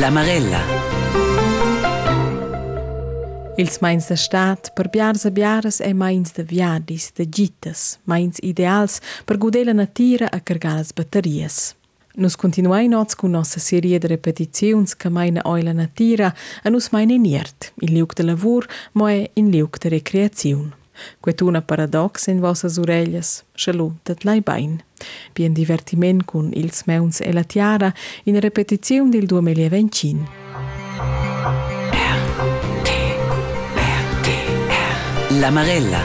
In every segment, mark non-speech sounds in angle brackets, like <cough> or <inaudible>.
La Marella. Ils mains da stat per biars e biaras e mains de viadis, de gitas, mains ideals per guder la natura a cargar las batterias. Nus continuai nots cu nossa serie de repetiziuns ca maina oi la natura a nus maina niert, in liuk de lavur, moe in liuk de recreaziun. Quetuna paradox in vossas orelhas, schalutat lai bain. Bien divertiment cun ils meuns e la tiara in repetiziun del 2025. La Marella.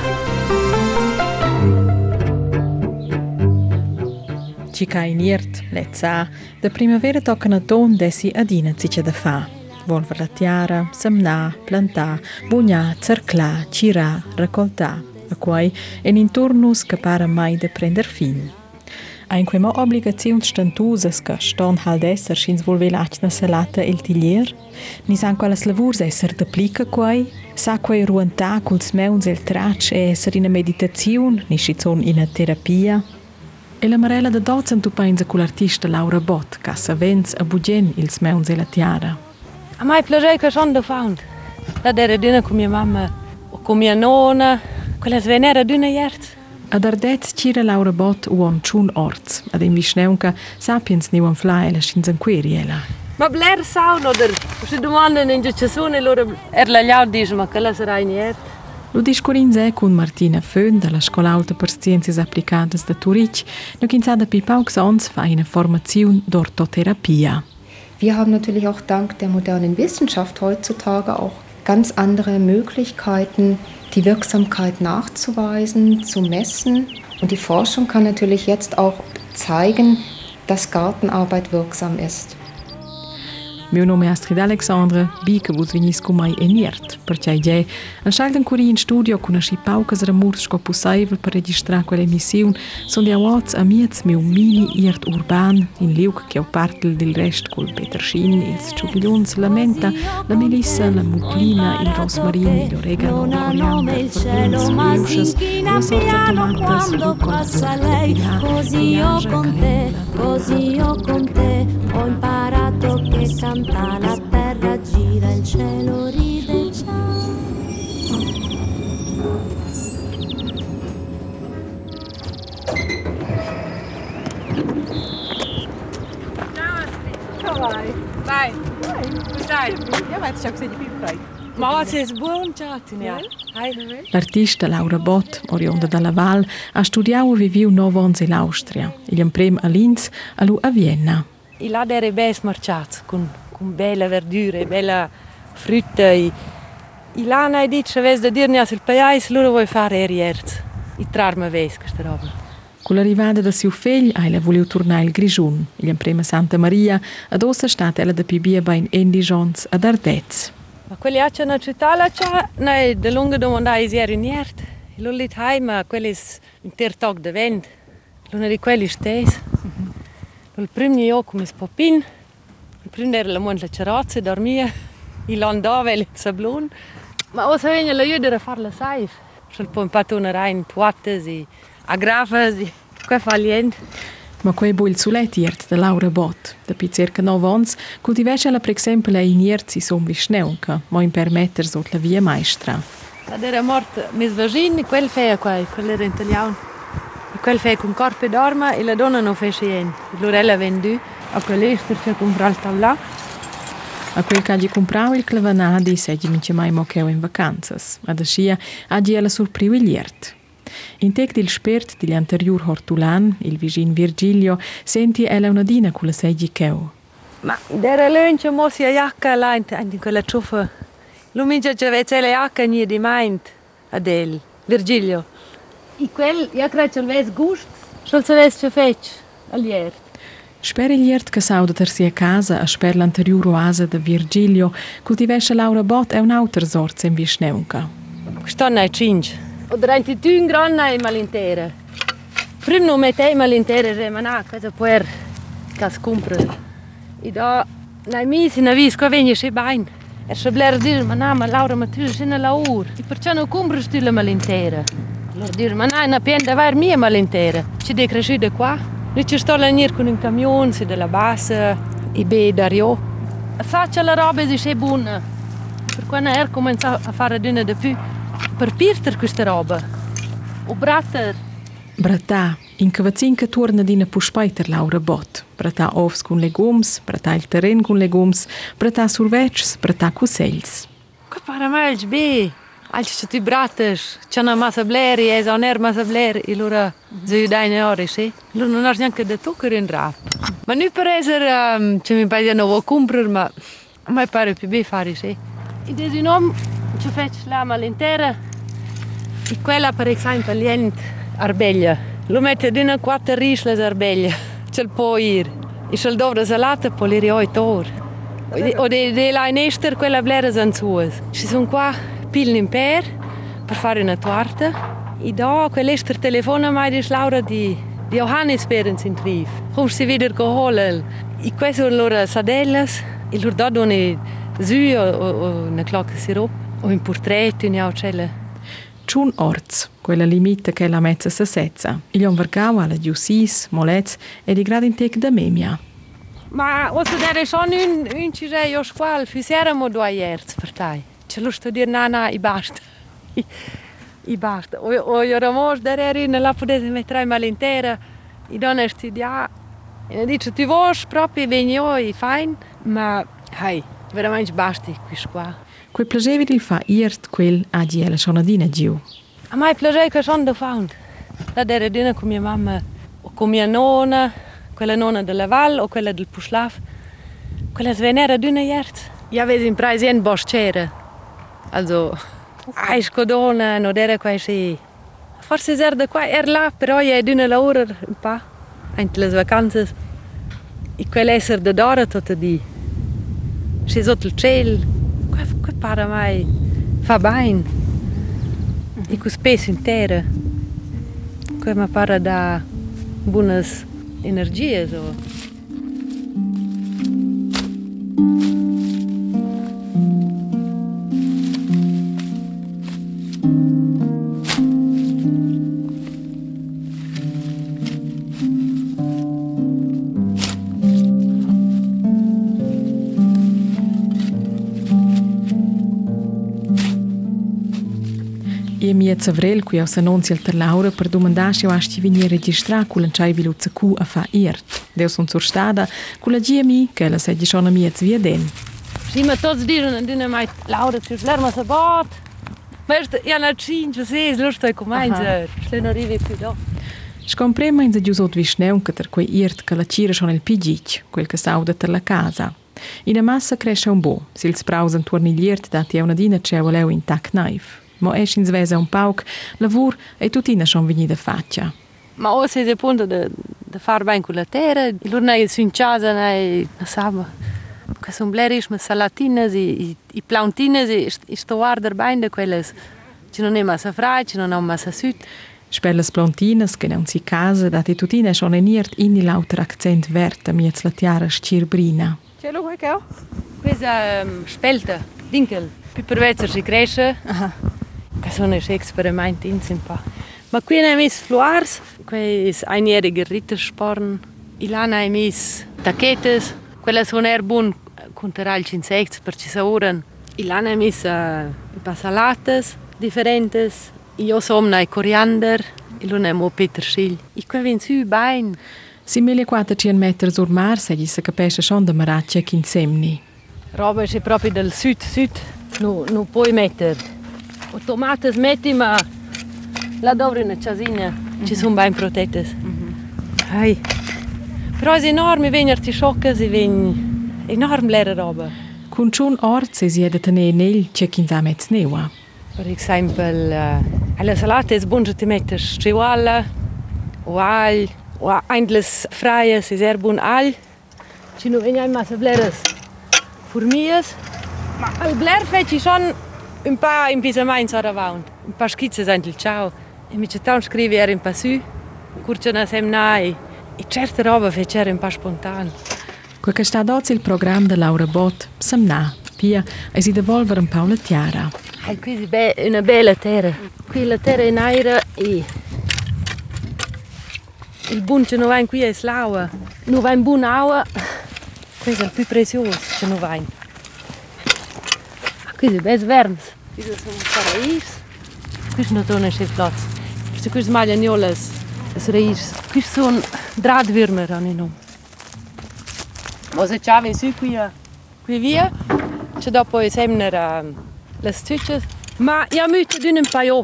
Cica in iert, lezza, da primavera toccano ton dessi adina zice da fa. Volver la tiara, semna, plantà, bugna, cerclà, cirà, raccoltà, a quai en in turnus capara mai de prender fin. A in quemo obbligaziuns stantusas ca ston hal d'esser schins volve lacna salata il tilier, ni san qualas lavurs esser d'aplica quai, sa quai ruantà culs meuns el trac e esser in a meditaziun, ni in a terapia, E la marella da docent tu pensa con l'artista Laura Bott, che sa vens a bugen ils meuns e la tiara. A mai piace che sono da found. La era d'una con mia mamma o con mia nonna, quella svenera d'una iert. Ad ardez cira Laura Bott uon chun orts, ad in visneunca sapiens ni uon fla e la scinzan queriela. Ma bler saun oder se domandano in gestione loro er la liau dice ma che la sarà in iert. Lo discurinze con Martina Föhn dalla Scola Alta per Scienzias Applicadas da Turic, nu kinzada pi paucs ons fa eine Formation d'Orthotherapia. Wir haben natürlich auch dank der modernen Wissenschaft heutzutage auch ganz andere Möglichkeiten, die Wirksamkeit nachzuweisen, zu messen. Und die Forschung kann natürlich jetzt auch zeigen, dass Gartenarbeit wirksam ist. Meu nome é Astrid Alexandra, bica vos vinhis com mai e niert, për qaj gjej, në shaltën studio ku në shipau këzë rëmur shko pusajve për registra kër emision, son dja wats a mjec me mini iert urban, in liuk kjo del rest resht kul Petershin, il Sčuvilons, la menta, la melissa, la mutlina, il rosmarin, il oregano, il coriander, il cielo, ma si la sorta tomatas, quando passa lei, così io con te, così io con te, ho imparato che canta la terra gira il cielo ride Vai. Hoe stai? Ja. Ma se es buon chatin, ja. Hai. L'artista Laura Bott, orionda dalla Val, ha studiato e viviu nove ans in Austria. Il imprem a Linz, lu a Vienna. I là era bes marciat, con, con bella verdura, bella frutta. I, i là hai dit, se ves da dirne al paese, loro vuoi fare eriert. I trarma ves questa roba. Con l'arrivada del suo figlio, ella voleva tornare al Grigiun. Il imprem a Santa Maria, ad ossa stat ella da pibia bain Endigions ad Ardez. Ma quelli a una città là c'è, noi da lunga domandai se eri niert. E lo lì hai, ma quelli è un ter tog de vent. L'una di quelli stes. Îl primni eu cu mis popin, îl primni la mânt la ceroțe, dormie, <laughs> il andava le sablun, ma o să veni la eu de far la saif. Și îl pun pat un rain toate zi, agrafă zi, cu falient. Ma quei e sulet iert de Laura Bot, de pi circa 9 ans, cultivesce la per exempel in ierzi somli schneuca, ma in permetter sot la via maestra. Ad era mort mis vagin, quel fea quai, quel era italiano. Quel feia con corpo d'orma e la donna non fece niente. L'orella vendù, a quell'ester c'è comprare il tavlà. A quel che hagi comprau il clavanadi seggi mince mai mocheu in vacanzas. Ad ascia hagi ella surpriu il iert. In tec del spert degli anterior hortulan, il vigin Virgilio, senti ella una dina con la seggi cheu. Ma era lunch mo si a jacca là in, quella ciuffa. Lo mince c'è la jacca ni di mind. Adel, Virgilio. I quel, ja cred që lvez gusht, shëllësëves që feq, aljerë. Shperi ljertë kësa u dëtërsi e kaza, a shperë l'anterior oaze dhe Virgilio, kultiveshe Laura Bot e unau tërzorë cim vishneunka. Kështon në e qingë. O dërën të ty ngron në e malintere. Prim në me te e malintere remanaka, të puer ka s'kumprë. I do, në e misi në visë, ko venjë shë i bajnë. E shë blerë dirë, më na, më Laura më ty shë në laur. I përqenë u kumbrë shtyle malintere. Malintera. Lor dir mana na pienda var mia malintera. Ci de cresciuta qua. Noi ci sto a venire con un camion, si della bassa, e be Dario. faccia la roba e è buona. Per quando er comincia a fare d'una di più, per pirter questa roba. O bratter. Bratà, in cavazzin che torna d'ina puspeiter Laura Bot. Bratà ovs con legums, bratà il terren con legums, bratà survecs, bratà cusells. Che pare mai bene. als që ti bratësh, që në masë bleri, e zoner masë bleri, i lura zë ju dajnë e ori, shi? Lura në nështë janë këtë tu kërin rapë. Ma një për ezer um, që mi pajtë në vë kumprër, ma, ma i pare pibi fari, shi? I desi un om që feqë lama l'intera, i quella per esempio l'ient arbeglia. Lo mette dina quattro risle d'arbeglia, ce il può ir. I se il dovre salata può l'iri oito ore. O de, de la in ester quella blera zanzuas. Ci sono qua pillen in per per fare una torta. E da quell'ester telefona mai di Laura di, di Johannisbeeren in Trief. Come si wieder geholt. E queste sono loro sadellas. E loro da donne su una clocca sirop. O un portretto in aucelle. Chun Orz, quella limita che la mezza se sezza. Il vergau alla giusis, molez e di grado in tec da memia. Ma o se dere schon un, un cirei o squal, due ierz per te. Ce lo sto dire nana e basta. E basta. O, o io ramo da eri nella potete mettere mal intera. E donne studia. E dice ti vuoi proprio venire e fine, ma hey, veramente basta qui qua. Quel piacere il fa iert quel a giela sonadina giù. A me piace che sono da found. La dera dina con mia mamma o con mia nonna, quella nonna della Val o quella del Puslav. Quella svenera d'una iert. Ja, wir sind preis in Boschere. Also, aisko dona, non era quasi... Forse era qua, era là, però è d'una lavoro un po', anche le vacanze. E quell'essere da d'ora tutto di... C'è sotto il cielo, qua, qua pare mai fa bene. E con spesso in terra. Qua mi pare da buone energie. So. E mia Zavrel, qui aus annunzia ter Laura, per domandar se eu acho que vinha registrar com l'anchai viluzza cu a fa iert. Deu son sur stada, cu la GMI, che la seggi schon a mia zvia den. Sì, ma tutti dicono, non mai Laura, ci ferma a bot. Ma io non cinque, sei, lo sto cominciando. Se non arrivi più dopo. Scomprema in giusot visneu che ter quei iert che la cira schon il pigic, quel che sauda ter la casa. In a massa cresce un bo, si il sprausen torni l'iert dati a una dina c'è voleu in tac knife. ma eschin svesa un pauc, lavur e tutina schon vini da faccia. Ma o se appunto da, da far ben con la terra, lor nei su in casa nei, non sabo, che sono bleris, ma salatines, i, i plantines, e sto guardar ben da quelles, ci non è massa frai, ci non è massa sud, Spelles Plantines che non si casa dat e tutine schon eniert in lauter accent verte miez la tiara scirbrina. Ce lo che ho? Questa um, spelta, dinkel. Più per vezzer si cresce. Aha. Sono esperimenti in simpa. Ma qui ne mis fluars, qui is einjährige Rittersporn. Ilan hai mis taquetes, quella sono er bun gli insetti per ci sauren. Ilan hai mis uh, pasalates differentes. Io somna i coriander, e lo nemo petersil. E qui vin su bain. Si 1400 metri sul mar, se capisce schon da maraccia che in semni. Roba è proprio del sud-sud, non no puoi mettere. O tomate smetima. La Dobrine čazinja, Sie sind manj protetes. Aj. Prav je enormi venjar eh, ti schocken, sie venj enorm lere roba. Kun čun orce zjedete ne nel, če kin zamec neva. Per esempio, alla salata è buona ti metti scevola, o aglio, o eindles freie, se è buon aglio. Ci non vengono mai bleres formias, ma al bler fai ci sono un pa in pisamain sa davant. Un pa schizze sind il ciao. E mi c'è scrivi era in pa su. Curciana sem nai. E certe roba fece era un pa spontan. Quel che sta dozzi il programma de Laura Bot, samna, pia, e si devolver un Paola Tiara. Hai qui be una bella terra. Qui la terra è in aria e il bunce non va in qui è slaua. Non va in buon aua. questo è il più prezioso che non vai. Questo Quer dizer, wärmt. Isso é um paraíso. Quis não estou neste platz. Isto quis malha niolas. Das Reis. Quis so ein Drahtwürmer an ihn um. Moze čave si a Qui via. que depois i semner le stucce. Ma ja myte d'un un paio.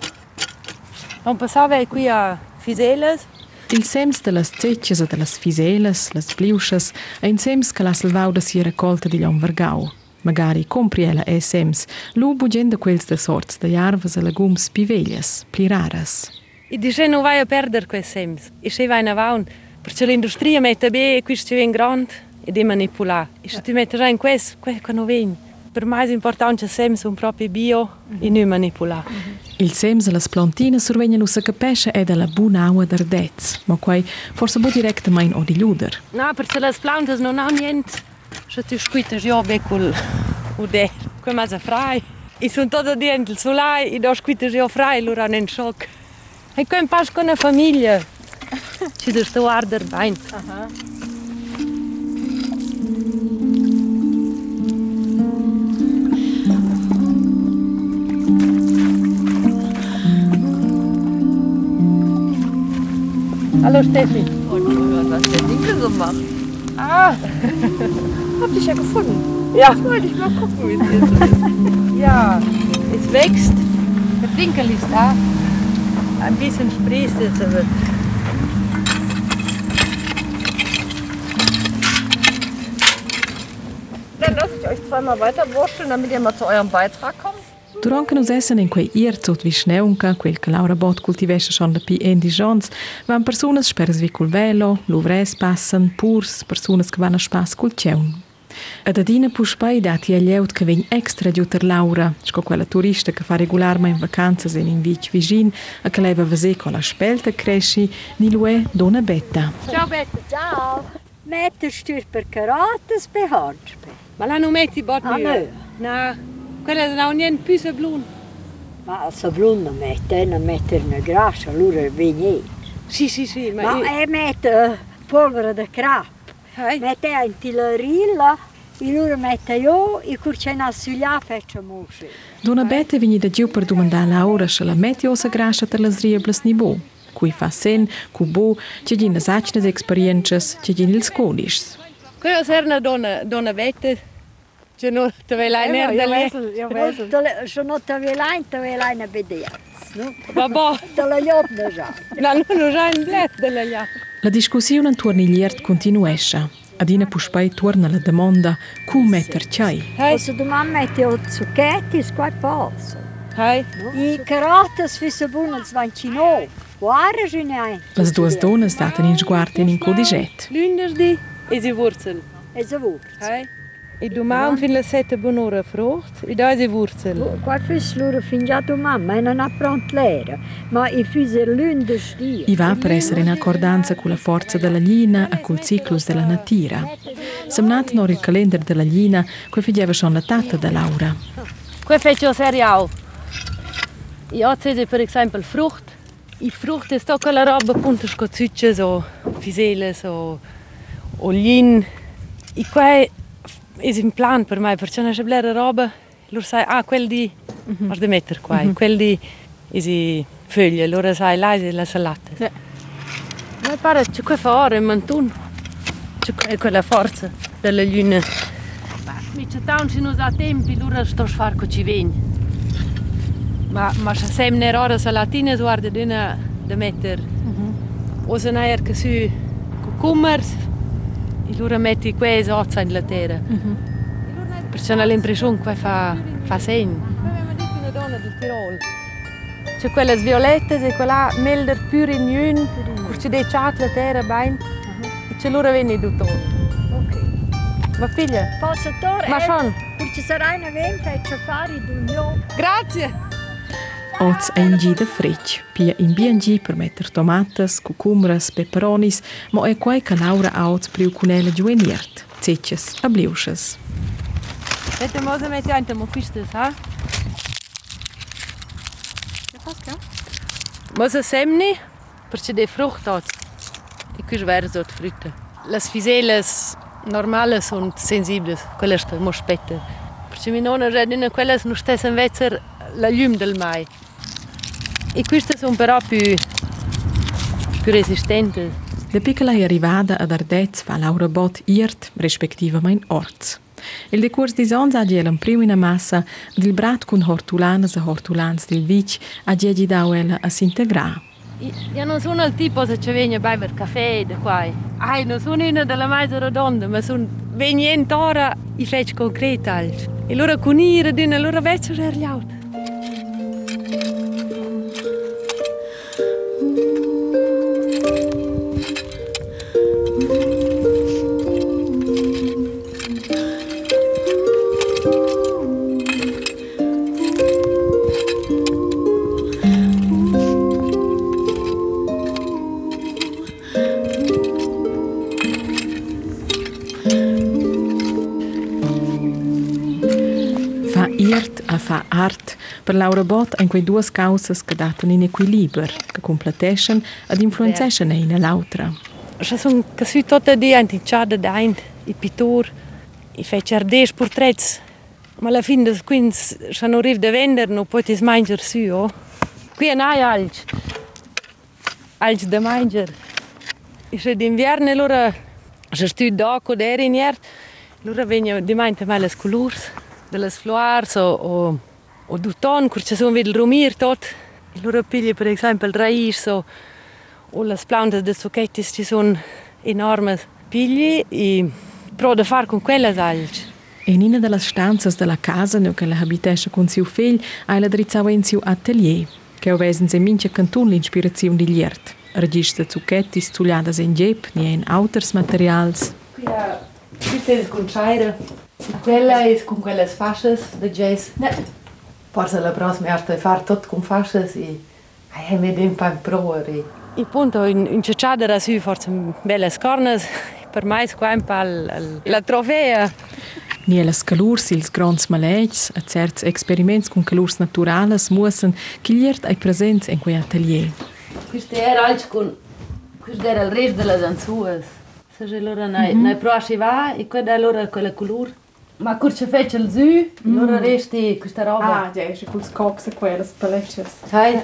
Não passava é, qui a Fiseles. Il sems de las ceccias e de las fiselas, las bliuschas, e que sems che la salvauda si raccolta di Lomvergau. Magari compri ella e sems, lu bugenda quels de sorts de jarvas e legums pi veglias, pli raras. E dice non vai a perdere quei sems. E se vai a vaun, perché l'industria mette bene questo è grande e di manipolare. E se ti metti già in questo, questo non viene. Per me è importante che sems sono proprio bio e non manipolare. Il sems e las plantinas survegnan usa capesce e della bunaua d'ardez, ma quai forse bo directamente o di luder. No, perché le piante non hanno niente. Že ti škujteš jobek v, v der, ko ima za fraj. In sem to dodien del solai, in da škujteš e fraj, luran en šok. E ko je paš ko na familije, če daš to arder bajn. Aha. Alô, Steffi. Und was hast du denn gemacht? Ah! <laughs> Hab dich ja gefunden. ja. Jetzt wollte ich mal gucken, wie es hier so ist. <laughs> Ja, es wächst. Der Dinkel ist da. Ein bisschen sprießt jetzt aber. Dann lasse ich euch zweimal weiter wursteln, damit ihr mal zu eurem Beitrag kommt. Durant che nus essen in quei irzot vi schneunca, quel che Laura Bot cultivesce schon da pi indigents, van personas speres vi cul velo, luvres passan, purs, personas che van a spas cul ceun. Ad adina puspai dati a lieut che vegn extra giuter Laura, sco quella turista che fa regolarma in vacanzas in in vic vicin, a che leva vase con la spelta cresci, ni lue dona betta. Ciao Betta. Ciao, metterstür per carotes per handspe. Ma la non metti bot Ah, no. No, quella non niente più se blun. Ma se blunda mette, non mette una grassa, allora viene. Sì, sì, sì, ma, Ma io... e mette polvere de crap mette antilarilla, Ilur mette jo i kur që na sylja feqë mushi. Do në bete vini dhe gjiu për duhen da laura shëla meti ose grashe të lëzrije blës një bu, ku i fasen, ku bu, që gjinë zaqnë dhe eksperienqës, që gjinë lëskodishës. Kjo sërë në do në vete, që në të velaj nërë dhe le. Që në të velaj, të velaj në bedejac. Baba. Të lëljop në zhajnë. Na në në zhajnë dhe të lëljop. La discussione intorno agli ert continuesce. Adina puspai torna la domanda cum metter chai. Hey, Se domani mette o zucchetti, squai posso. hey. I carotes fisse buono svancino. Guarda, ce ne hai. Las duas donas daten in sguard in codiget. Lunedì e si wurzel. E se vuoi. Hey. E domani fin le sette buon'ora frucht e da si wurzel. Qua fis loro fin già domani, ma non appront l'era. Ma i fise lunde stia. I va per essere in accordanza con la forza della lina e col ciclus della natura. Semnat nor il calendar della lina, que fideva schon la tata da Laura. Qua faccio il cereal. Io ho per esempio frucht. I frucht è sto quella roba appunto scozzicce o fisele o olin. E qua è un plan per me, perché non c'è bella roba. Loro sai, ah, quel di... Ho da mettere qua, quel di... Isi foglie, allora sai, là è la salata. Sì. Ma pare c'è qua fare, mantun. C'è que- quella forza della luna. Mi c'è tanto non ha tempi, allora sto a fare che ci viene. Ma, ma se sempre rara salatina guarda da mettere. O se non è che su cucumbers, e allora metti quei ozza in la terra. Perché ho l'impressione che fa, fa segno. una donna del Tirol. C'è quelle violette e quella melder più rignun, perché dei chat la terra bene. E c'è loro venne tutto. Ok. Ma figlia, Posso torre? ma schon. Perché sarà una venta e ci fare d'unione. Grazie. Oz é engida de frete. Pia in BNG per meter tomatas, cucumbras, peperonis, mo é quai que Laura Oz priu cunela de ueniert, cechas, abliuchas. Dette moze mette ein tamo fistes, ha? Moze semni, perché de frucht oz. E qui sver zot frütte. Las fiseles normales und sensibles, quelle sta mo spette. Perché mi nonna redina quelle non stesse in la lume del mai. E queste sono però più, più resistenti. Da piccola è arrivata ad Ardez fa Laura Bot iert, respektivamente Orz. Il decurs di Sons ha giel prima in massa ed il brat con hortulanes e hortulans del vic ha giel dau ella a s'integrare. Io non sono il tipo che ci viene a bere caffè da qua. Ah, non sono una della mais redonda, ma sono venendo ora i feci concreti. E loro con ira di una loro vecchia gerliauta. Fa per Laura Bot in quei duas causas che datano in equilibrio, che completescen ed influenzescen una l'altra. Sono così tutte di anticciate da ein, i pittori, i feci des portretti. Ma alla fine, quindi, se non arrivi a vendere, non puoi mangiare su. Oh. Qui non hai altro. Altro da mangiare. E se d'inverno allora, se stu d'acqua d'era in iert, allora vengono di mente mai le colori, delle flowers o, o, o d'uton, kur ci sun videl rumir tot. Lura piglia, per exemple, il raïso o le plantas de succhettis ci sun enormes pigli e pro da far con quelle alge. In una delle stanze della casa e in cui abitava con suo figlio, ha e drizzato in e suo atelier, che aveva in mince cantun l'inspirazione di Liert. Regista zucchetti stugliate in jeep, né in altri materiali. Ja, questa è con Scheire. Quella è con quelle fasce, da Jace. Porzele brauchst mir erst fahr tot cum faci și hai ne din pan proori. E punto in, in cecciadera si forse belle scornes per mai squam pal la trofea. Ni las calurs ils grands malets, a certs experiments con calurs naturales mussen chiliert ai presents in quei atelier. Questo era alc con questo era il res delle zanzuas. Se gelora nai mm -hmm. nai proasci va e quella allora quella color Ma curce fece il zu, allora resti questa roba. già, c'è quel cox e quelle spallecce. Sai,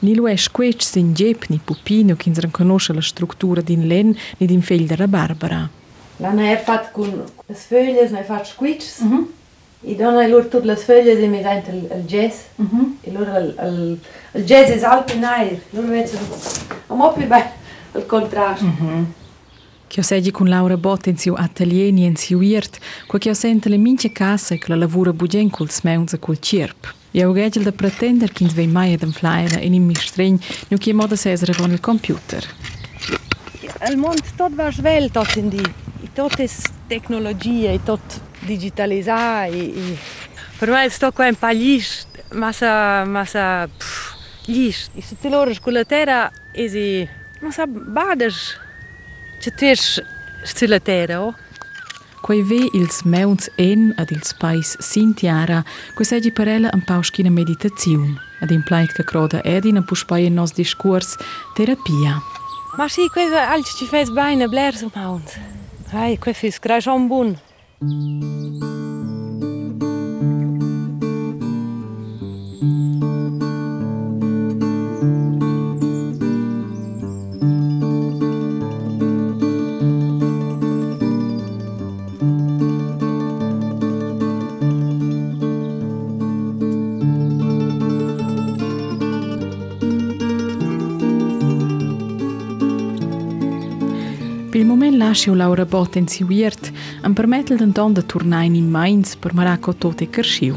Ni lo è squetch sin gep ni pupino che non conosce la struttura din len ni din fegl della Barbara. l'hanno er fatto con le foglie, ne fatto squitches. E dann hai loro tutte le foglie e mi dai il, il jazz. E allora il, il, il jazz è alto in aria. Loro invece un po' più bello il contrasto. Che ho seggi con Laura Bott in suo atelier ni in suo iert, qua che ho sente le mince casse che la lavora bugen col smeuns e col cirp. E ho gagel da pretender che svei mai ad inflaire in in mi stregn, nu che moda sesere con il computer. Il mondo tutto va svelto in di. E tutto è tecnologia, e tutto digitalizzato. E, e per me sto qua un po' lis, ma sa, ma sa, pff, lis. E se te loro con la terra, e si, ma te sulla terra, oh. Quei ve ils meuns en ad ils pais sintiara, quei seggi per ella un pauschina meditazione, ad implait che croda edina puspai in nos discurs terapia. Ma sì, questo altro ci fa bene, bler su mount. Ai, questo è scrascion buon. Per il moment lascio Laura Bott in suo iert, am permettel d'anton de tornare in Mainz per maracco tot e carsciu.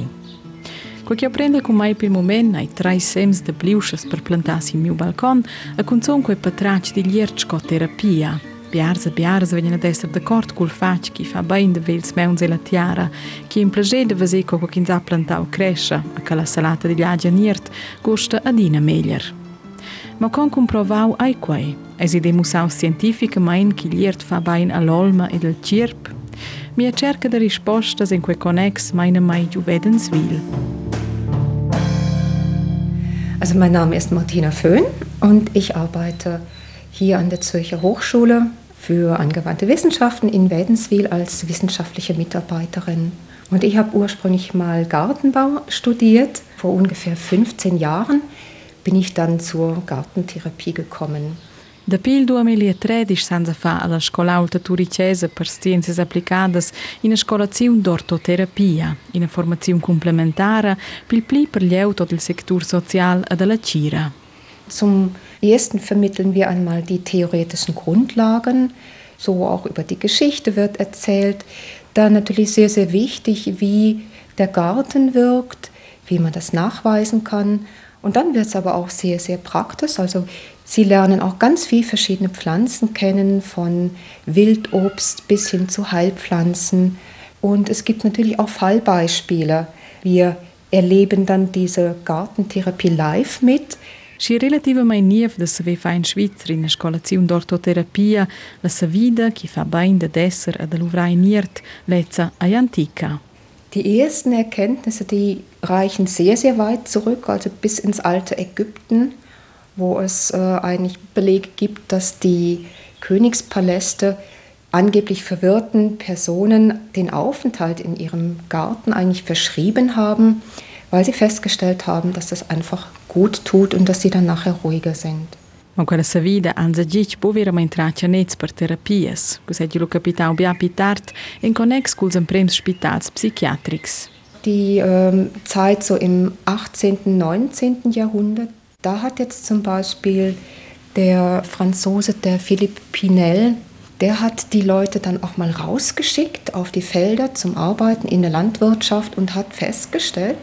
Quel che apprende con mai per il moment ai tre sems de bliusches per plantarsi in mio balcon, a conzon quei patrac di liert sco terapia. Biars e biars vengono ad essere d'accordo col fac che fa bene de vels meuns e la tiara, che in plagè de vese co che ha plantau cresce, a che la salata di liagia niert gusta adina meglier. Ma con comprovau ai quei, e si demusau scientificamente che liert fa bene all'olma e del cirp, mi a cerca de rispostas in quei connex meine mai juvedenswil. Also mein Name ist Martina Föhn und ich arbeite hier an der Zürcher Hochschule für angewandte Wissenschaften in Wädenswil als wissenschaftliche Mitarbeiterin. Und ich habe ursprünglich mal Gartenbau studiert. Vor ungefähr 15 Jahren bin ich dann zur Gartentherapie gekommen. Da pil 2013 senza fa alla scola alta turicese per scienze applicate in scolazione d'ortoterapia, in formazione complementare pil pli per gli auto del settore sociale e della Cira. Zum ersten vermitteln wir einmal die theoretischen Grundlagen, so auch über die Geschichte wird erzählt. Dann natürlich sehr, sehr wichtig, wie der Garten wirkt, wie man das nachweisen kann. Und dann wird es aber auch sehr, sehr praktisch. Also Sie lernen auch ganz viele verschiedene Pflanzen kennen, von Wildobst bis hin zu Heilpflanzen. Und es gibt natürlich auch Fallbeispiele. Wir erleben dann diese Gartentherapie live mit. Și relativamente niev da se fa in Svizzera in scolazione d'ortoterapia, la sa vida chi fa bain de desser e de luvrai niert lezza ai antica. Die ersten Erkenntnisse, die reichen sehr, sehr weit zurück, also bis ins alte Ägypten wo es äh, eigentlich Belege gibt, dass die Königspaläste angeblich verwirrten Personen den Aufenthalt in ihrem Garten eigentlich verschrieben haben, weil sie festgestellt haben, dass das einfach gut tut und dass sie dann nachher ruhiger sind. Ma quella sa vida anza gic può veramente traccia nets per terapias, cos'è lo capitao bia pitart in connex culs emprems spitals psychiatrics. Die ähm, Zeit so im 18., 19. Jahrhundert da hat jetzt zum Beispiel der Franzose, der Philippe Pinel, der hat die Leute dann auch mal rausgeschickt auf die Felder zum Arbeiten in der Landwirtschaft und hat festgestellt,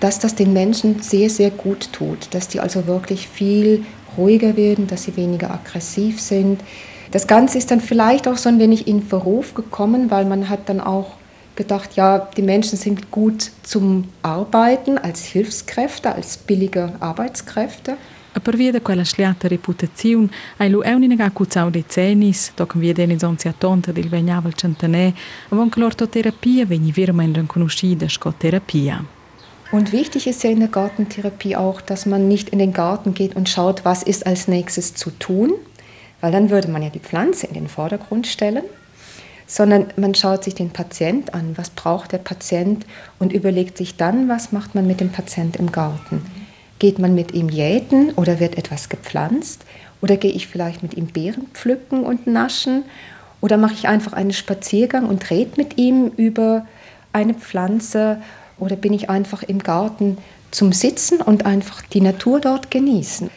dass das den Menschen sehr, sehr gut tut, dass die also wirklich viel ruhiger werden, dass sie weniger aggressiv sind. Das Ganze ist dann vielleicht auch so ein wenig in Verruf gekommen, weil man hat dann auch gedacht, ja, die Menschen sind gut zum Arbeiten als Hilfskräfte, als billige Arbeitskräfte. Per via di quella sliata reputazione, hai lu eunina cuzzau decennis, toccam via deni zonzia tonta del vegnavel centanè, avon che l'ortoterapia vegni veramente riconoscida sco terapia. Und wichtig ist ja in der Gartentherapie auch, dass man nicht in den Garten geht und schaut, was ist als nächstes zu tun, weil dann würde man ja die Pflanze in den Vordergrund stellen sondern man schaut sich den Patient an, was braucht der Patient? Und überlegt sich dann, was macht man mit dem Patient im Garten. Geht man mit ihm jäten oder wird etwas gepflanzt? Oder gehe ich vielleicht mit ihm Beeren pflücken und naschen? Oder mache ich einfach einen Spaziergang und rede mit ihm über eine Pflanze? Oder bin ich einfach im Garten zum Sitzen und einfach die Natur dort genießen.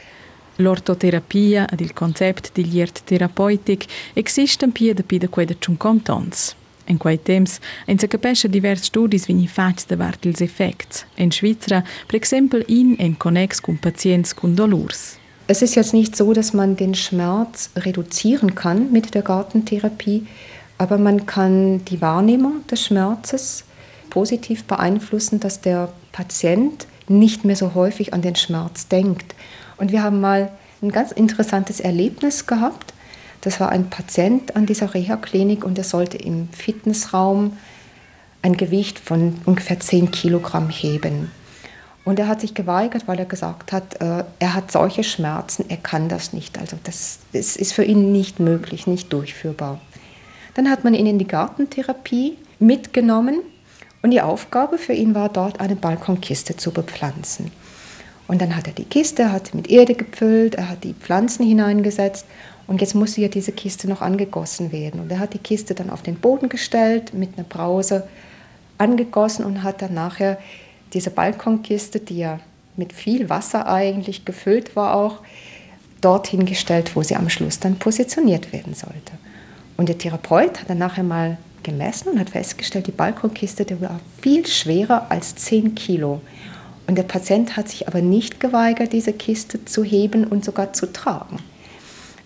L'ortoterapia ed il concept di liert terapeutic existan pia da pida quei da 50 ans. In quei temps en se capesce divers studis vini fats davart ils effects. In Schweizer, per exempel in en connex cum patients cum dolurs. Es ist jetzt nicht so, dass man den Schmerz reduzieren kann mit der Gartentherapie, aber man kann die Wahrnehmung des Schmerzes positiv beeinflussen, dass der Patient nicht mehr so häufig an den Schmerz denkt und wir haben mal ein ganz interessantes Erlebnis gehabt. Das war ein Patient an dieser Reha-Klinik und er sollte im Fitnessraum ein Gewicht von ungefähr 10 Kilogramm heben. Und er hat sich geweigert, weil er gesagt hat, äh, er hat solche Schmerzen, er kann das nicht. Also das ist für ihn nicht möglich, nicht durchführbar. Dann hat man ihn in die Gartentherapie mitgenommen und die Aufgabe für ihn war dort eine Balkonkiste zu bepflanzen. Und dann hat er die Kiste, hat sie mit Erde gefüllt, er hat die Pflanzen hineingesetzt und jetzt musste ja diese Kiste noch angegossen werden. Und er hat die Kiste dann auf den Boden gestellt, mit einer Brause angegossen und hat dann nachher diese Balkonkiste, die ja mit viel Wasser eigentlich gefüllt war auch, dorthin gestellt, wo sie am Schluss dann positioniert werden sollte. Und der Therapeut hat dann nachher mal gemessen und hat festgestellt, die Balkonkiste, die war viel schwerer als 10 Kilo. Und der Patient hat sich aber nicht geweigert, diese Kiste zu heben und sogar zu tragen,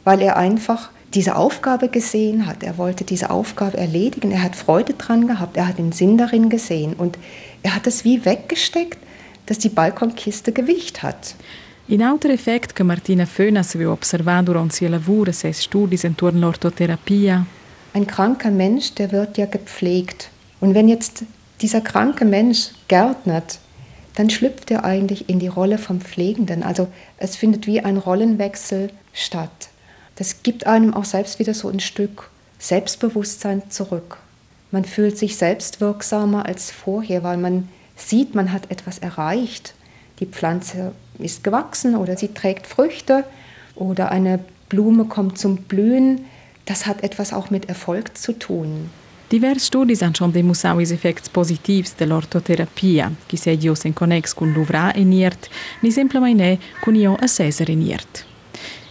weil er einfach diese Aufgabe gesehen hat. Er wollte diese Aufgabe erledigen. Er hat Freude dran gehabt. Er hat den Sinn darin gesehen. Und er hat es wie weggesteckt, dass die Balkonkiste Gewicht hat. In altro effekt che Martina Fönas aveva observato durante sia lavoro, sei studi intorno all'ortoterapia. Ein kranker Mensch, der wird ja gepflegt. Und wenn jetzt dieser kranke Mensch gärtnert, dann schlüpft er eigentlich in die Rolle vom Pflegenden. Also es findet wie ein Rollenwechsel statt. das gibt einem auch selbst wieder so ein Stück Selbstbewusstsein zurück. Man fühlt sich selbstwirksamer als vorher, weil man sieht, man hat etwas erreicht. Die Pflanze ist gewachsen oder sie trägt Früchte oder eine Blume kommt zum Blühen. Das hat etwas auch mit Erfolg zu tun. Diversi studi hanno dimostrato i effetti positivi dell'ortoterapia, che se io in connex con l'uvra e niert, ni semplicemente con io a Cesare niert.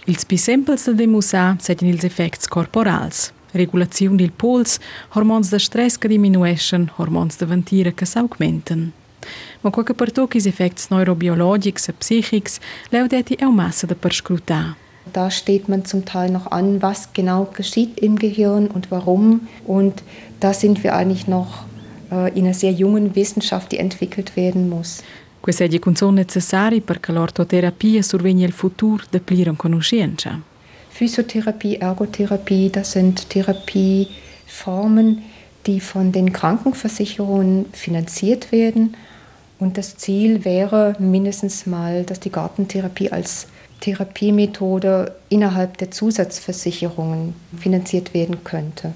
Ils più semplici da dimostrare sono gli effetti corporali, regolazione del puls, hormoni da stress che diminuiscono, hormoni da ventire che si aumentano. Ma qualche per tocchi gli effetti neurobiologici e psichici, leudeti è un massa da perscrutare. Da steht man zum Teil noch an, was genau geschieht im Gehirn und warum. Und da sind wir eigentlich noch äh, in einer sehr jungen Wissenschaft, die entwickelt werden muss. Queste è sono necessari perché l'ortoterapia sorvegna il futuro de plira conoscenza. Physiotherapie, Ergotherapie, das sind Therapieformen, die von den Krankenversicherungen finanziert werden. Und das Ziel wäre mindestens mal, dass die Gartentherapie als Therapiemethode innerhalb der Zusatzversicherungen finanziert werden könnte.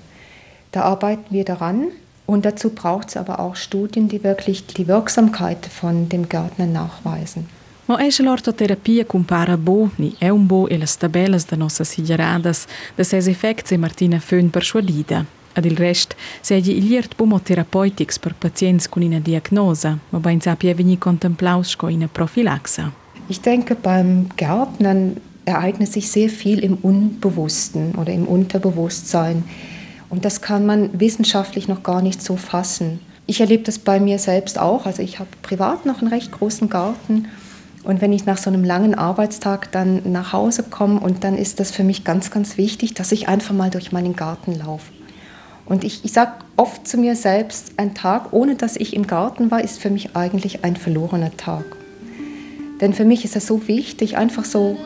Da arbeiten wir daran und dazu braucht es aber auch Studien, die wirklich die Wirksamkeit von dem Gärtner nachweisen. Ma esce l'ortoterapia compara bo ni è un bo e le tabelles da nossa siglieradas da ses effects e Martina Föhn persuadida. Ad il rest seggi il liert bumo therapeutics per pazienti con una diagnosa, ma ben sapia veni contemplaus sco in profilaxa. Ich denke, beim Gärtnern ereignet sich sehr viel im Unbewussten oder im Unterbewusstsein. Und das kann man wissenschaftlich noch gar nicht so fassen. Ich erlebe das bei mir selbst auch. Also ich habe privat noch einen recht großen Garten. Und wenn ich nach so einem langen Arbeitstag dann nach Hause komme, und dann ist das für mich ganz, ganz wichtig, dass ich einfach mal durch meinen Garten laufe. Und ich, ich sage oft zu mir selbst, ein Tag, ohne dass ich im Garten war, ist für mich eigentlich ein verlorener Tag. Denn für mich ist es so wichtig, einfach so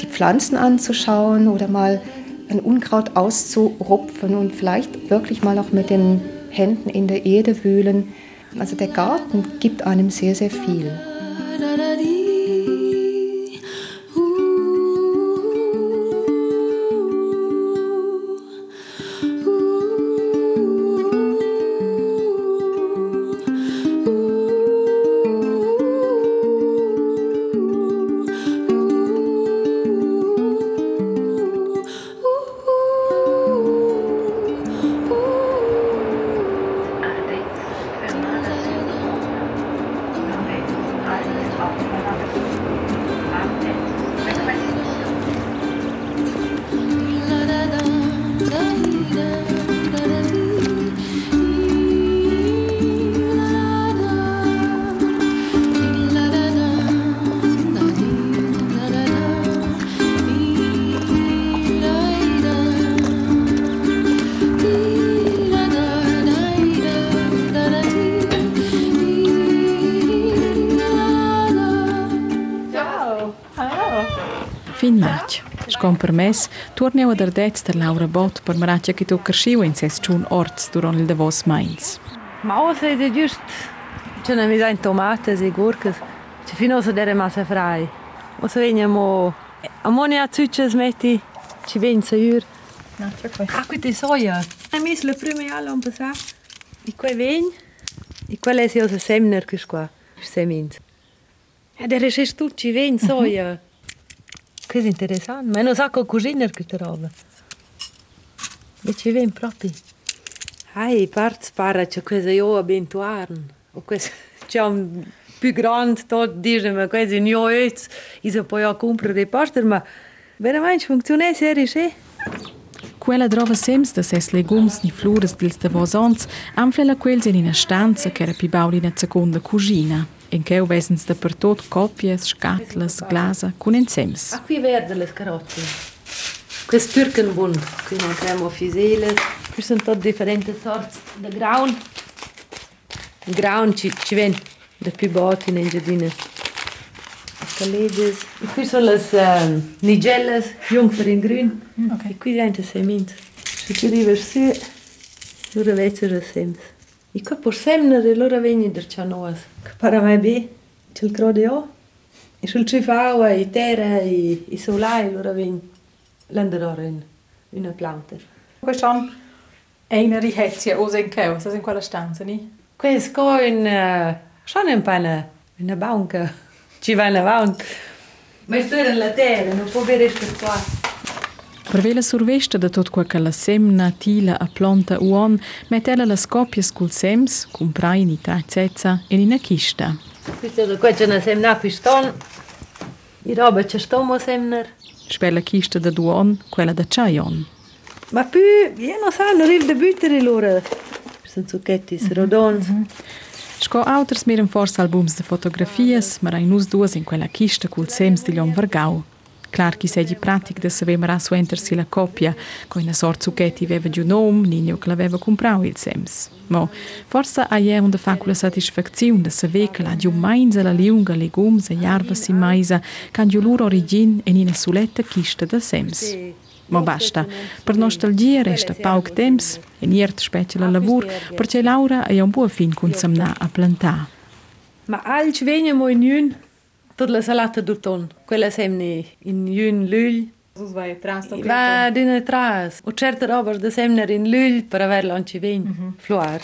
die Pflanzen anzuschauen oder mal ein Unkraut auszurupfen und vielleicht wirklich mal auch mit den Händen in der Erde wühlen. Also der Garten gibt einem sehr, sehr viel. compromess, torneu ad ardez der Laura Bott per maraccia che tu cresciu in ses ciun orts durant il davos Mainz. Ma o sei de giust, c'è una misa in tomates e gurkes, c'è fino a dere massa frai. O se veniamo, a moni a zucce smetti, ci venza iur. No, c'è qua. Ah, qui ti soia. E mi le prime alle un passare, di qua vegni, di qua lesi o se semner che qua, semins. Ed era ja, c'è tutti, venza mhm. soia. kaj interesantno. Meni vsako kožinar, ki te roba. Več vem, propi. Ai, parts para, če kaj za jo abentuarn. Če on più grande, tot dice, ma quasi new age, e se poi ho comprato dei poster, ma veramente funziona serio, sì? Quella trova sempre da ses legums ni flores dils de vosons, anflela quels in una stanza che era più bauli na seconda cugina. In che vesens da per tot copies, scatlas, glasa, con ensems. Ah, qui verde le carote. Questo Türkenbund, qui non abbiamo fisele. Qui sono tutte differenti sorti di graun. Il graun ci, ci viene da più botti in giardino. Caleges. E qui sono le um, nigelles, jungfer in grün. Ok. E qui diventa semins. Se tu arrivi su, allora vedi le E semnere, allora vieni da cianoas. Che para mai bene, c'è il crode io. E sul cifau, e terra, e, e solai, allora vieni. L'andrò in una planta. Questa è una rihezia o in che, in quella stanza, ni? Questo in uh, schon in pana una banca. <laughs> Ci va in avanti. Ma sto in la terra, non può avere questo qua. Per vela survesta da tot quel che la semna, tila a planta uon, mettela le scoppie col sems, comprai in itazezza e in chista. Questa è questa una semna piston. I roba c'è stomo semner. Spella chista da duon, quella da chaion. Ma più, io non so, non riesco a buttare loro. Sono zucchetti, rodons. Sco auters miren forse albums de fotografias, ma in us duas in quella chista col sems di Lion Vargau. Clar chi segi pratic da saver mara suentersi la coppia, co una sort zucchetti aveva giù nom, nino che l'aveva comprau il sems. Mo, forse a je unde fa quella satisfazione da saver che la giù mainza la liunga legums e jarvas in maisa, can giù loro origin in una suletta chista da sems. Ma basta, per nostalgia resta pauc temps e niert specie la lavur, perché Laura è un buon fin con samna a plantà. Ma alci veniamo in jun, tutta la salata d'uton. Quella semni in jun lul. Va d'una tras. O certe robe da semner in lul per averla anci ven. Floar.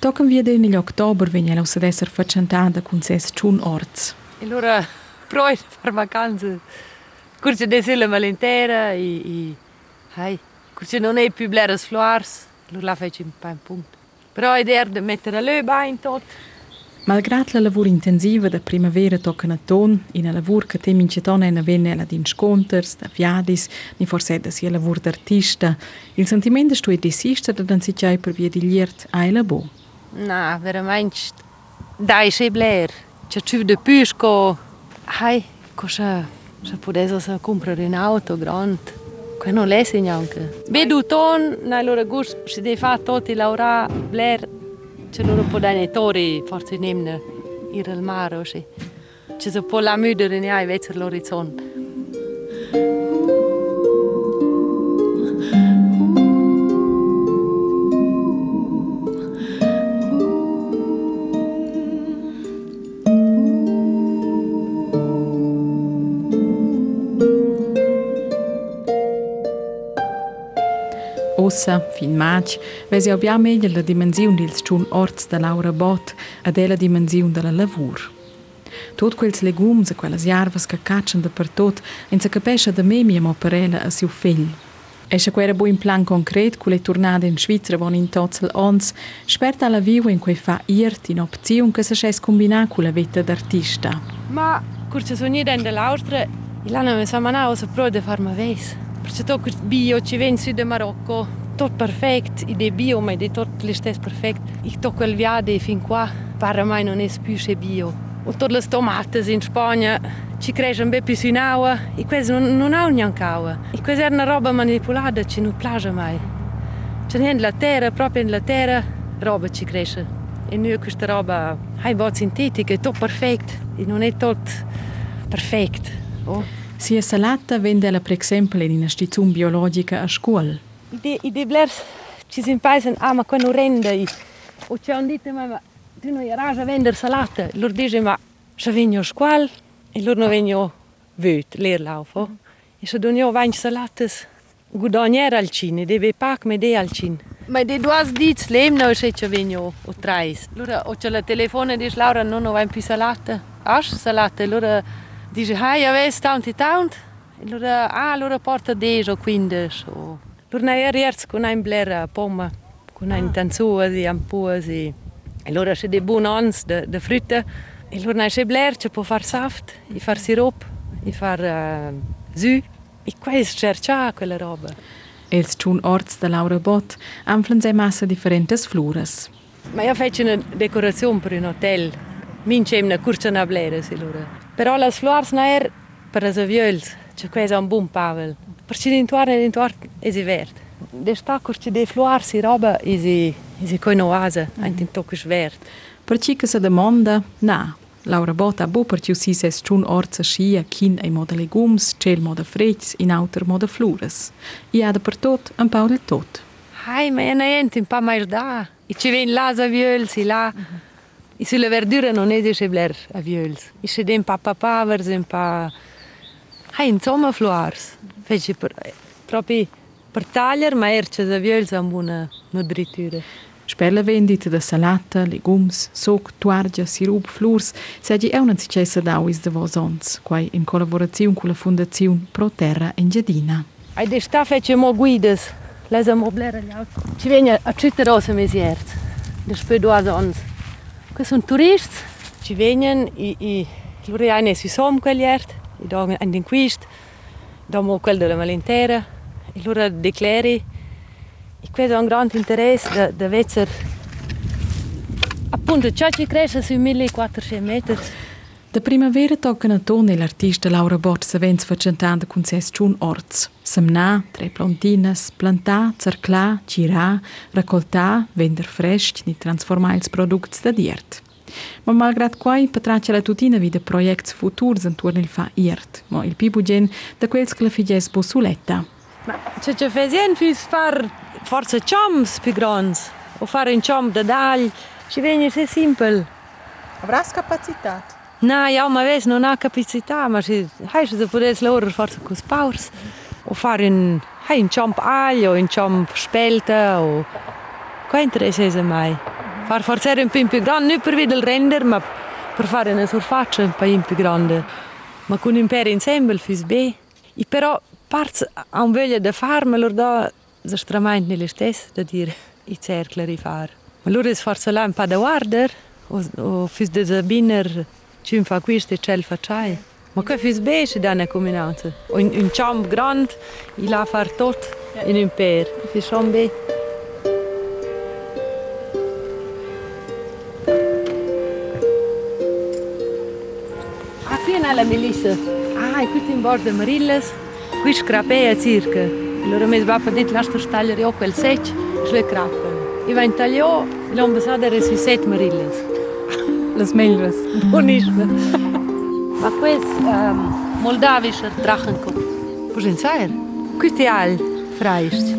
Toccam via de negli ottober vegna la usad esser facentata con ses chun orts. E allora proi far vacanze. Curce de silla malintera e e hai. Curce non è più bleras floars. Allora la fece un po' in punto. Però è de mettere le in tot. Malgrat la lavur intensiva da primavera tocca a ton, in a lavur che tem in cetona e venne alla din sconters, da viadis, ni forse da sia lavur d'artista, il sentimento sto e desista da dan si per via di liert ai labo. Na, veramente. Dai, c'è bler. C'è più de pusco. Hai, cosa... Se potesse se comprare un auto grande. Che non l'è neanche. Vedo ton, na loro gust, se deve fare tutti laura bler, Če loro podane tori, forse nemne ir al maro, še. Če se po la mydere ne hai vecer lori zon. Ossa, fin maig, vesi abbia meglio la dimensione dils chun orts da Laura Bot ed è la dimensione della lavur. Tot quels legums e quellas jarvas che caccian da per tot, en se capesce da me mia moperella a siu fill. Esce quera bu in plan concret cu le tornade in Svizzera von in tozzel ons, sperta alla vivo in quei fa irt in opzione che se sces combina cu la vetta d'artista. Ma, curce sogni dende l'Austra, il anno mi sa manao se pro de farma ves. To questo bio ci ven sud de Marocco, tot perfect, ide bio, ma ide tot le stes perfect. Ich to quel viade fin qua, para mai non es più che bio. O tot le tomates in Spagna, ci crescono un po' più in acqua, e queste non, non hanno neanche acqua. E questa è una roba manipolata, ci non piace mai. C'è niente la terra, proprio nella terra, roba ci cresce. E noi questa roba, hai bot sintetica, è tutto perfetto, e non è tutto perfetto. Oh. Sia salata vende per esempio in una stazione biologica a scuola. I de blers ci si paesen, ah ma quando rende, o c'è un dito ma tu non irai a vendere salata. Loro dicono ma se vengo a scuola e loro non vengo vöt, leerlaufo. E se donio vain salatas, guadagner al cine, deve pac me de al cine. Ma de duas dits lem no se ci vengo o trais. Loro o c'è la telefona e dice Laura non ho vain più salata. Asch salata, loro dice hai aves tanti tant. E loro ah loro porta 10 o 15 o Lur na er ierz kun ein blera pomma, kun ein tanzuasi, am puasi. E lura se de bun ons de, de frutta. E lur na se blerce po far saft, i far sirop, i far uh, zu. E quais cercia quella roba. Els chun orts da Laura Bot anflan se massa differentes flores. Ma io fece una decorazione per un hotel. Mince una curcia na blera, si lura. Però las flores na er per as aviols, c'è quesa un buon pavel. Përçi rintuar e rintuar e zi vert. De sta kur që de fluar si roba e zi, e zi kojnë oazë, mm -hmm. ajnë tim tokë vert. Përçi këse demanda, na, Laura Bota bo përçi si se së orë të shia, kin e modë legums, qel modë frejtës, in autër modë flures. I adë për tot, në paulë tot. Hai, me e në jentim pa majrë. I që vejnë laza vjëllë, si la... Mm -hmm. I sulle verdure non e dice bler a viols. I sedem pa papavers, pa... Hai, insomma, floars. Veš, pravi partaljar merče za vjel za muna modriture. Spella vendita da salata, legums, soc, tuargia, sirup, flurs, segi è una da d'auis de vos ons, quai in collaborazione con la Fondazione Pro Terra Engiadina. Ai de sta fece mo guides, les a moblera gli altri. Ci venga a mesi mesiert, de spedoa ons. Che sono turisti, ci vengono i, i, loro hanno sui som quegli ert, i dogono andin quist, do mo quel della malintera, i loro decleri, e questo è un grande interesse da, da vedere appunto ciò ci cresce sui 1400 metri. Da primavera toccano a tone l'artista Laura Bott savens facentanda con ses ciun orts. Semna, tre plantinas, plantà, cerclà, cirà, raccoltà, vender fresh ni transformar ils products da diert. Ma malgrad quai patraccia la tutina vida projects futurs intorno il fa iert, ma il più bugen da quels che la figes bossuletta. Ma c'è c'è fesien fis far forse choms più grons, o fare un chom da dagl, ci viene se simpel. Avras capacità? No, ja, ma ves non ha capacità, ma se hai se potesse lavorare forse con spaurs, o fare un, hai un chomp aglio, un chomp spelta, o... Qua interessa mai. Far forse un po' più grande, non per vedere il render, ma per fare una surfaccia un po' più grande. Ma con un per insieme, fis bene. E però, parts a un voglia da fare, ma loro da estremamente nelle stesse, da dire, i cerchi di fare. Ma loro è forse là un po' da guardare, o, o fis da zabiner, ci fa questo e ce facciai. Ma che fis bene ci dà una combinanza. Un, un champ grande, il la far tutto in un per. Fis bene. la Melissa. Ah, aqui em bordo Marillas, aqui escrapeia circa. Allora mi va a dire lascia tagliare io quel sec, ce le crappe. E va in taglio, l'ambassada era sui set Marilhas. Las melhores. <laughs> Bonista. Ma questo um, ehm, moldavischer Drachenkopf. Puoi pensare? Qui ti al, freist.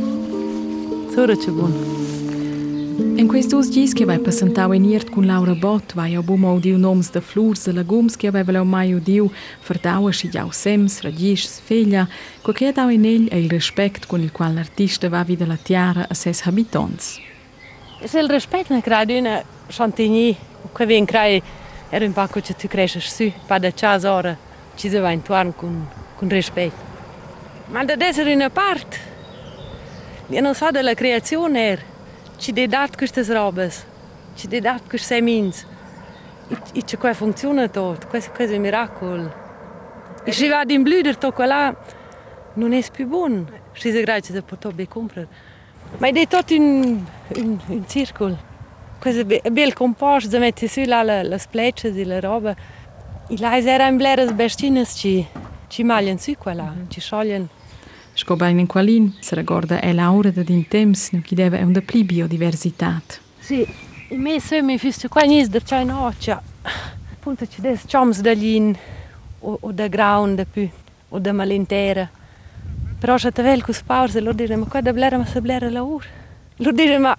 So, Ratschabun. Buono. In questi dies che vai passantau in iert con Laura Bott, vai a bumo udiu noms de flurs e legums che aveva leu mai udiu, verdaua si jau sems, radisch, feglia, co che dau in egl è il rispetto con il quale l'artista va vida la tiara a ses habitants. Se il rispetto ne crea d'una chantigny, che vien crea era un pacco che tu cresci su, pa da cias ora, ci si va intorno con, con rispetto. Ma da essere una parte, io non so della creazione, ci Cidade custas robas, cidade custas semins. E, e ce quai funcționa tot, questa cosa è un miracol. E se va din blüder tot quella, non è più buon. Și se grazie de poter be comprare. Ma è tot un, un, un circol. Questo è bel composto, da metti su là le, le splecce e le robe. E là era in blera bestina ci, ci magliano su quella, mm -hmm. ci sciogliono. Scobain in qualin, se ricorda è Laura da din temps, non chi deve è una pli biodiversitat. Sì, e me se mi fisto qua nis da c'è noccia. Appunto ci des choms da lin o, o da ground da più o da malintera. Però c'è tavel con spause, lo dire ma qua da blera ma se blera la ur. Lo dire ma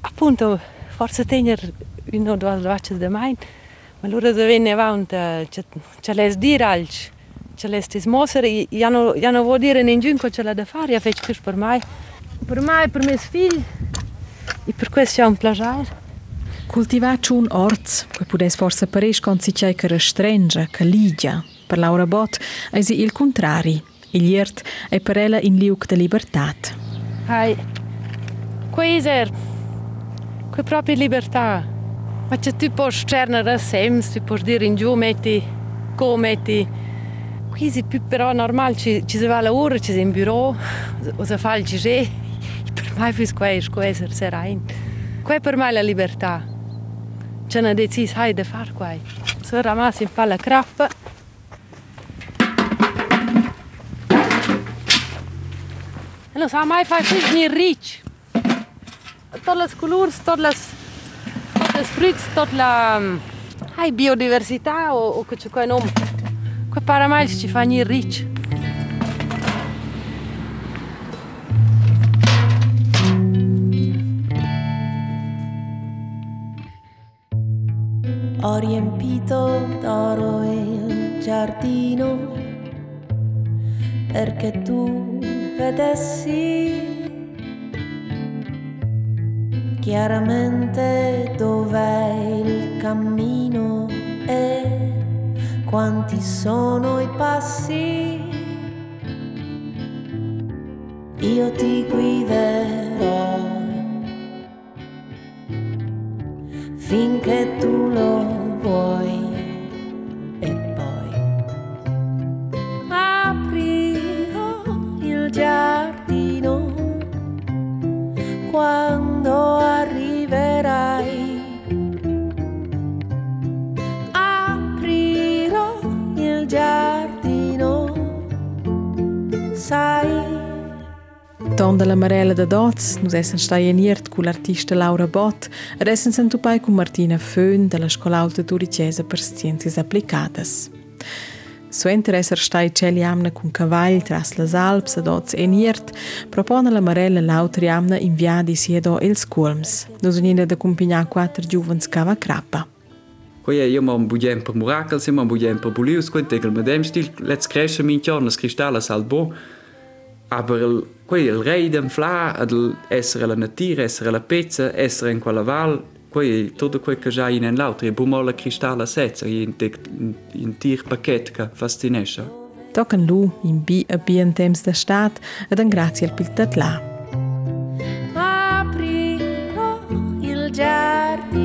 appunto forse tener uno o due vacce da mai. Ma loro da venne avanti, c'è les dire alci. Ce l'este smosere, ja no, ja no vuol dire nengiunco ce l'ha da fare, ja fece questo per me. Per me per mio figlio. E per questo è un piacere. Cultivar un orz, che potesse forse parere quando si c'è che restringe, che ligia. Per Laura Bott è il contrario. Il iert è per ella in liuk de libertà. Hai, questo è, è proprio libertà. Ma se tu puoi cernere sems, tu puoi dire in giù metti, come metti, Qui è più però normale, ci, ci si va a lavoro, ci si in bureau, o si fa il gigè. Per me è questo, essere sereno. Qua per me è la libertà. C'è una decisione di fare qua. Se ramassi in fa la crappa. E non sa mai fare questo ni ricci. Tutte le colori, tutte le, frutti, tutte la hai biodiversità o, o che c'è qua nome. Qua para mais ci fa ni rich. Ho riempito d'oro il giardino perché tu vedessi chiaramente dov'è il cammino e quanti sono i passi, io ti guiderò finché tu lo vuoi. Ton della Marella da Doz, nus essen staieniert cu l'artista Laura Bott, ed essen sentupai cu Martina Föhn della Scola Alta Turicesa per Scienzias Applicadas. Suenter esser stai celi amna cun cavall tras las Alps ad oz eniert, propone la Marella l'autri amna in viadi siedo els culms. Nus unina da compignar quattro giuvens cava crappa. Quei io mam budem per miracles, mam budem per bulius, quei tegel medem stil, let's cresce min tjorn las cristallas al bo. Aber el, quei il rei dem fla, ad essere la natura, essere la pezza, essere in quella val, Poi tutto quel che già in l'altro, è bumola cristallo senza, in un tir pacchetto che fascinesce. Tocan lu in bi a bien temps da stat ed an grazie al piltat là. Aprirò il giardino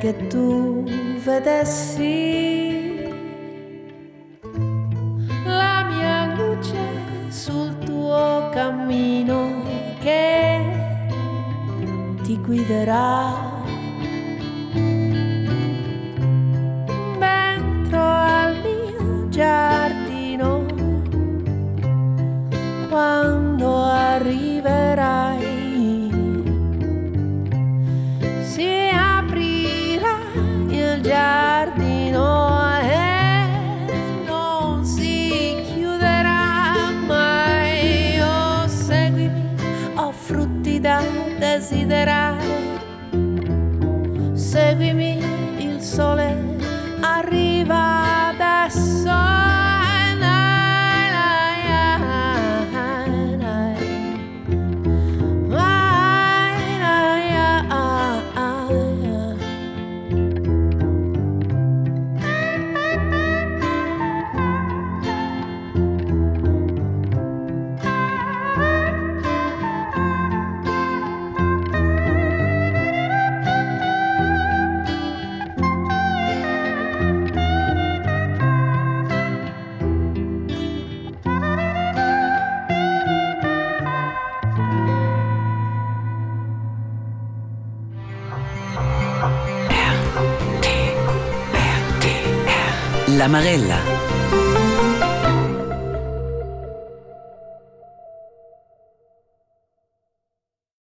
perché tu vedessi. La mia luce sul tuo cammino che ti guiderà La Marelle.